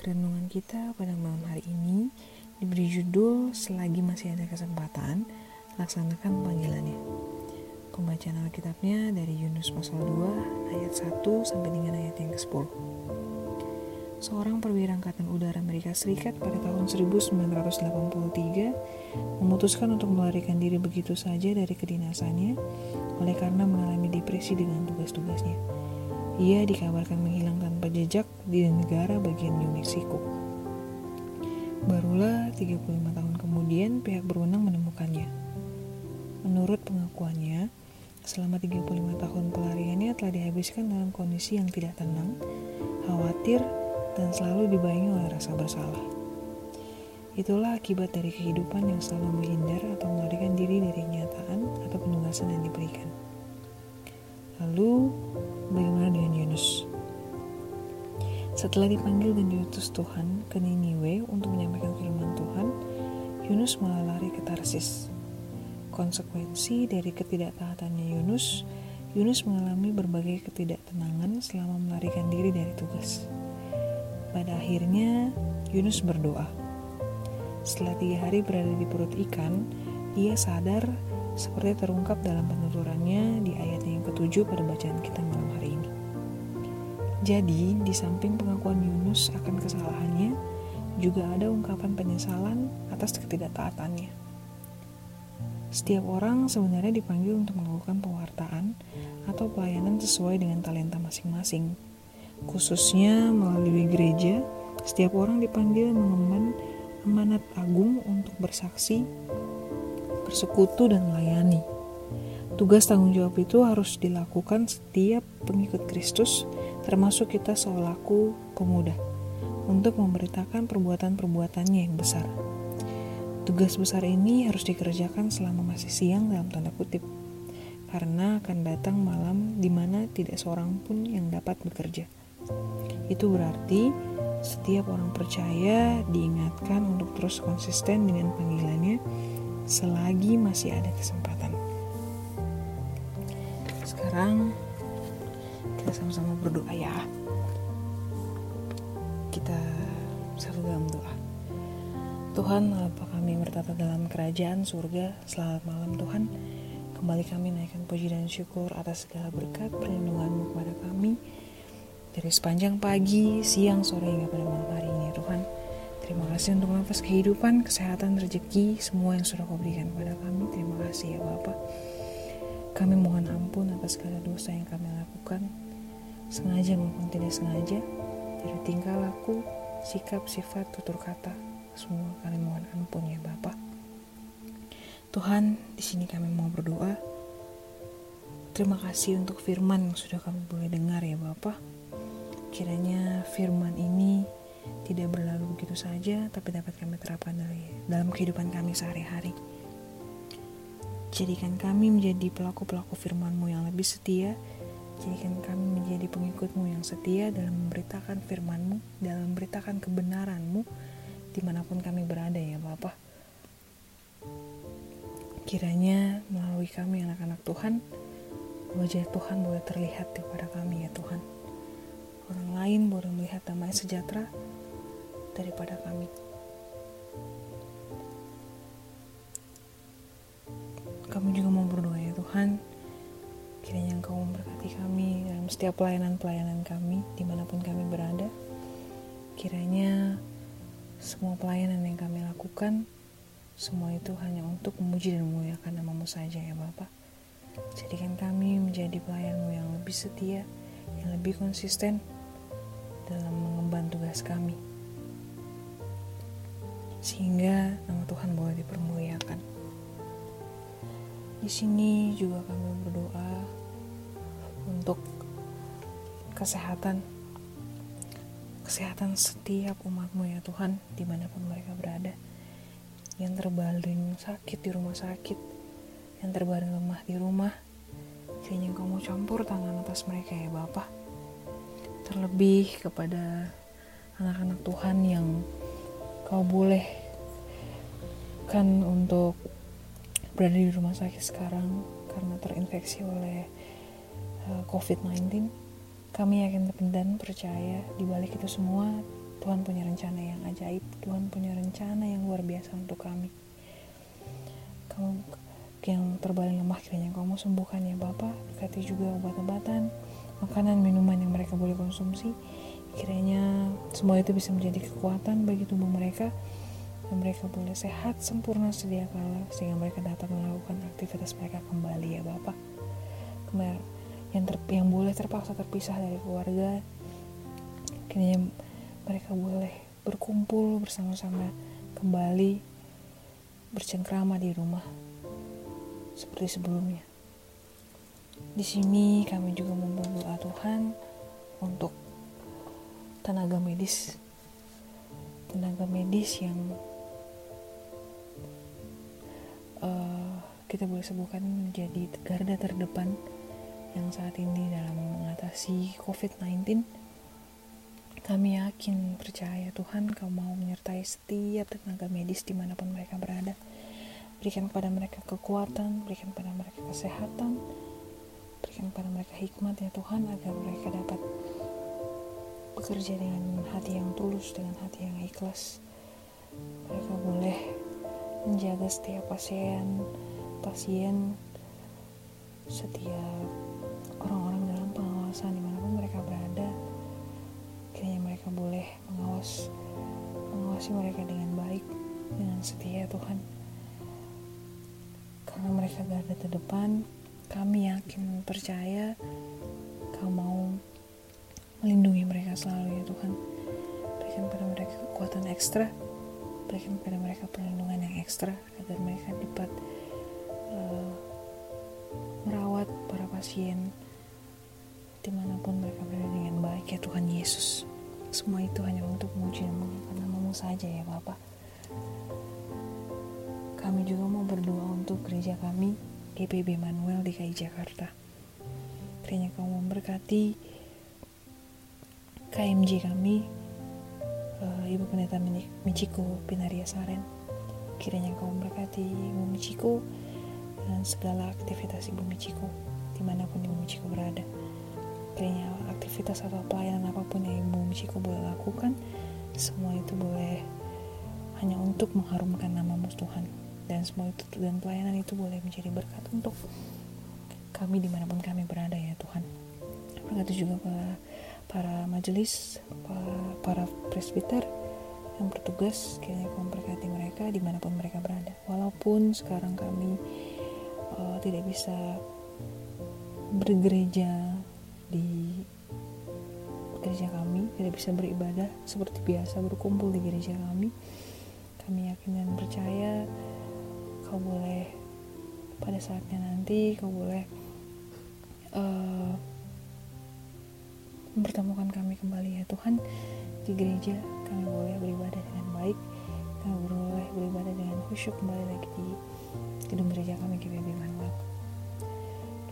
Renungan kita pada malam hari ini diberi judul Selagi Masih Ada Kesempatan, Laksanakan Panggilannya. Pembacaan Alkitabnya dari Yunus pasal 2 ayat 1 sampai dengan ayat yang ke-10. Seorang perwira angkatan udara Amerika Serikat pada tahun 1983 memutuskan untuk melarikan diri begitu saja dari kedinasannya oleh karena mengalami depresi dengan tugas-tugasnya. Ia dikabarkan menghilang tanpa jejak di negara bagian New Mexico. Barulah 35 tahun kemudian pihak berwenang menemukannya. Menurut pengakuannya, selama 35 tahun pelariannya telah dihabiskan dalam kondisi yang tidak tenang, khawatir, dan selalu dibayangi oleh rasa bersalah. Itulah akibat dari kehidupan yang selalu menghindar atau melarikan diri dari kenyataan atau penugasan yang diberikan. Lalu, bagaimana dengan Yunus? Setelah dipanggil dan diutus Tuhan ke Niniwe untuk menyampaikan firman Tuhan, Yunus malah lari ke Tarsis. Konsekuensi dari ketidaktaatannya Yunus, Yunus mengalami berbagai ketidaktenangan selama melarikan diri dari tugas. Pada akhirnya, Yunus berdoa. Setelah tiga hari berada di perut ikan, ia sadar seperti terungkap dalam penuturannya di ayat yang ketujuh pada bacaan kita malam hari ini. Jadi, di samping pengakuan Yunus akan kesalahannya, juga ada ungkapan penyesalan atas ketidaktaatannya. Setiap orang sebenarnya dipanggil untuk melakukan pewartaan atau pelayanan sesuai dengan talenta masing-masing. Khususnya melalui gereja, setiap orang dipanggil mengemban amanat agung untuk bersaksi bersekutu dan melayani. Tugas tanggung jawab itu harus dilakukan setiap pengikut Kristus, termasuk kita selaku pemuda, untuk memberitakan perbuatan-perbuatannya yang besar. Tugas besar ini harus dikerjakan selama masih siang dalam tanda kutip, karena akan datang malam di mana tidak seorang pun yang dapat bekerja. Itu berarti setiap orang percaya diingatkan untuk terus konsisten dengan panggilannya selagi masih ada kesempatan. Sekarang kita sama-sama berdoa ya. Kita satu dalam doa. Tuhan, apa kami bertata dalam kerajaan surga, selamat malam Tuhan. Kembali kami naikkan puji dan syukur atas segala berkat perlindunganmu kepada kami dari sepanjang pagi, siang, sore hingga pada malam hari ini Tuhan. Terima kasih untuk nafas kehidupan, kesehatan, rezeki, semua yang sudah kau berikan kepada kami. Terima kasih ya Bapak. Kami mohon ampun atas segala dosa yang kami lakukan, sengaja maupun tidak sengaja, dari tingkah laku, sikap, sifat, tutur kata, semua kami mohon ampun ya Bapak. Tuhan, di sini kami mau berdoa. Terima kasih untuk firman yang sudah kami boleh dengar ya Bapak. Kiranya firman ini tidak berlalu begitu saja, tapi dapat kami terapkan dari, dalam kehidupan kami sehari-hari. Jadikan kami menjadi pelaku-pelaku firman-Mu yang lebih setia, jadikan kami menjadi pengikut-Mu yang setia dalam memberitakan firman-Mu, dalam memberitakan kebenaran-Mu, di mana pun kami berada ya Bapak. Kiranya melalui kami anak-anak Tuhan, wajah Tuhan boleh terlihat kepada kami ya Tuhan. Orang lain boleh melihat damai sejahtera daripada kami. Kami juga mau berdoa ya Tuhan, kiranya Engkau memberkati kami dalam setiap pelayanan-pelayanan kami, di mana pun kami berada. Kiranya semua pelayanan yang kami lakukan, semua itu hanya untuk memuji dan memuliakan namamu saja ya Bapak. Jadikan kami menjadi pelayanmu yang lebih setia, yang lebih konsisten dalam mengemban tugas kami sehingga nama Tuhan boleh dipermuliakan. Di sini juga kami berdoa untuk kesehatan kesehatan setiap umatmu ya Tuhan di mana pun mereka berada. Yang terbaring sakit di rumah sakit yang terbaring lemah di rumah kiranya kamu campur tangan atas mereka ya Bapak terlebih kepada anak-anak Tuhan yang kau boleh kan untuk berada di rumah sakit sekarang karena terinfeksi oleh eh, COVID-19 kami yakin dan percaya di balik itu semua Tuhan punya rencana yang ajaib Tuhan punya rencana yang luar biasa untuk kami. Kamu yang terbaring lemah kiranya kamu sembuhkan ya Bapak berkati juga obat-obatan makanan minuman yang mereka boleh konsumsi. Kiranya semua itu bisa menjadi kekuatan bagi tubuh mereka dan mereka boleh sehat sempurna sedia kala sehingga mereka dapat melakukan aktivitas mereka kembali ya Bapak yang ter, yang boleh terpaksa terpisah dari keluarga kiranya mereka boleh berkumpul bersama-sama kembali bercengkrama di rumah seperti sebelumnya. Di sini kami juga berdoa Tuhan untuk tenaga medis, tenaga medis yang uh, kita boleh sebutkan menjadi garda terdepan yang saat ini dalam mengatasi COVID-19. Kami yakin percaya Tuhan kau mau menyertai setiap tenaga medis di mana pun mereka berada berikan kepada mereka kekuatan, berikan kepada mereka kesehatan, berikan kepada mereka hikmat ya Tuhan agar mereka dapat bekerja dengan hati yang tulus, dengan hati yang ikhlas. Mereka boleh menjaga setiap pasien, pasien, setiap orang-orang dalam pengawasan di mana pun mereka berada. Kiranya mereka boleh mengawas, mengawasi mereka dengan baik, dengan setia Tuhan. Karena mereka garda terdepan kami yakin percaya kau mau melindungi mereka selalu ya Tuhan. Berikan pada mereka kekuatan ekstra berikan pada mereka perlindungan yang ekstra agar mereka dapat uh, merawat para pasien di mana pun mereka berada dengan baik ya Tuhan Yesus semua itu hanya untuk memuji dan namamu saja ya Bapak kami juga mau berdoa untuk gereja kami, GPB Manuel DKI Jakarta. Kiranya kau memberkati KMJ kami, uh, Ibu Pendeta Michiko Pinaria Saren. Kiranya kau memberkati Ibu Michiko dan segala aktivitas Ibu Michiko di mana pun Ibu Michiko berada. Kiranya aktivitas atau pelayanan apa pun yang Ibu Michiko boleh lakukan, semua itu boleh hanya untuk mengharumkan nama Tuhan dan semua itu dan pelayanan itu boleh menjadi berkat untuk kami di mana pun kami berada ya Tuhan berkati juga para para majelis para, presbiter yang bertugas kiranya kau memberkati mereka di mana pun mereka berada. Walaupun sekarang kami uh, tidak bisa bergereja di gereja kami tidak bisa beribadah seperti biasa berkumpul di gereja kami kami yakin dan percaya kau boleh pada saatnya nanti kau boleh uh, mempertemukan kami kembali ya Tuhan. Di gereja kami boleh beribadah dengan baik. Kami boleh beribadah dengan khusyuk kembali lagi di gedung gereja kami GBB Manuel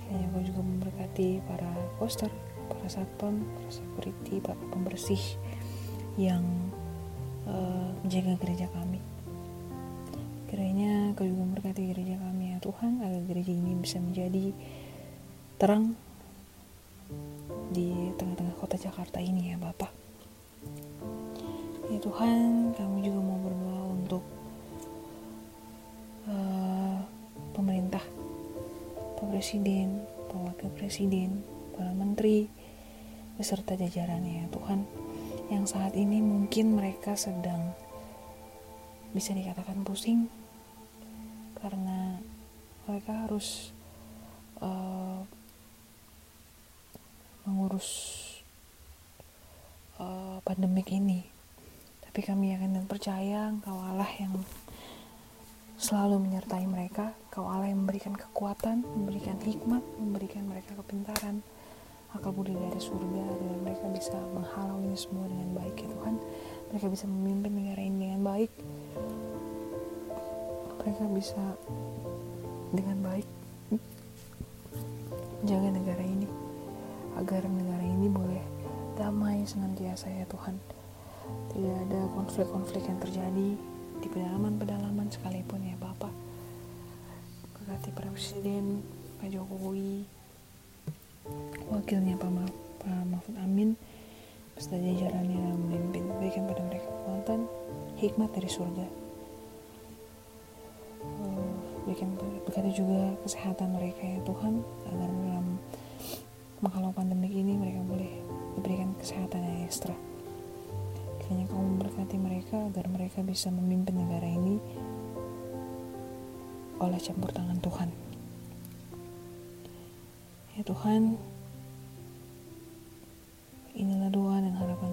kiranya kau juga memberkati para poster para satpam para security para pembersih yang uh, menjaga gereja kami. Kiranya kau juga memberkati gereja kami ya Tuhan agar gereja ini bisa menjadi terang di tengah-tengah kota Jakarta ini ya Bapak. Ya Tuhan, kami juga mau berdoa untuk uh, pemerintah, Pak Presiden, Pak Wakil Presiden, para menteri, beserta jajarannya ya Tuhan, yang saat ini mungkin mereka sedang bisa dikatakan pusing karena mereka harus uh, mengurus uh, pandemik ini. Tapi kami yakin dan percaya Engkau Allah yang selalu menyertai mereka. Kau Allah yang memberikan kekuatan memberikan hikmat memberikan mereka kepintaran. Akal budi dari surga agar mereka bisa menghalau ini semua dengan baik ya Tuhan. Mereka bisa memimpin negara ini dengan baik. Mereka bisa dengan baik menjaga negara ini agar negara ini boleh damai senantiasa ya Tuhan. Tidak ada konflik-konflik yang terjadi di pedalaman-pedalaman sekalipun ya Bapak. Berkati Presiden Pak Jokowi wakilnya Pak, Ma Pak Mahfud Amin beserta jajarannya yang memimpin berikan pada mereka. Kekuatan hikmat dari surga. Berikan berkati juga kesehatan mereka ya Tuhan agar dalam menghalau pandemi ini mereka boleh diberikan kesehatan yang ekstra. Kiranya kamu memberkati mereka agar mereka bisa memimpin negara ini oleh campur tangan Tuhan. Ya Tuhan, inilah doa dan harapan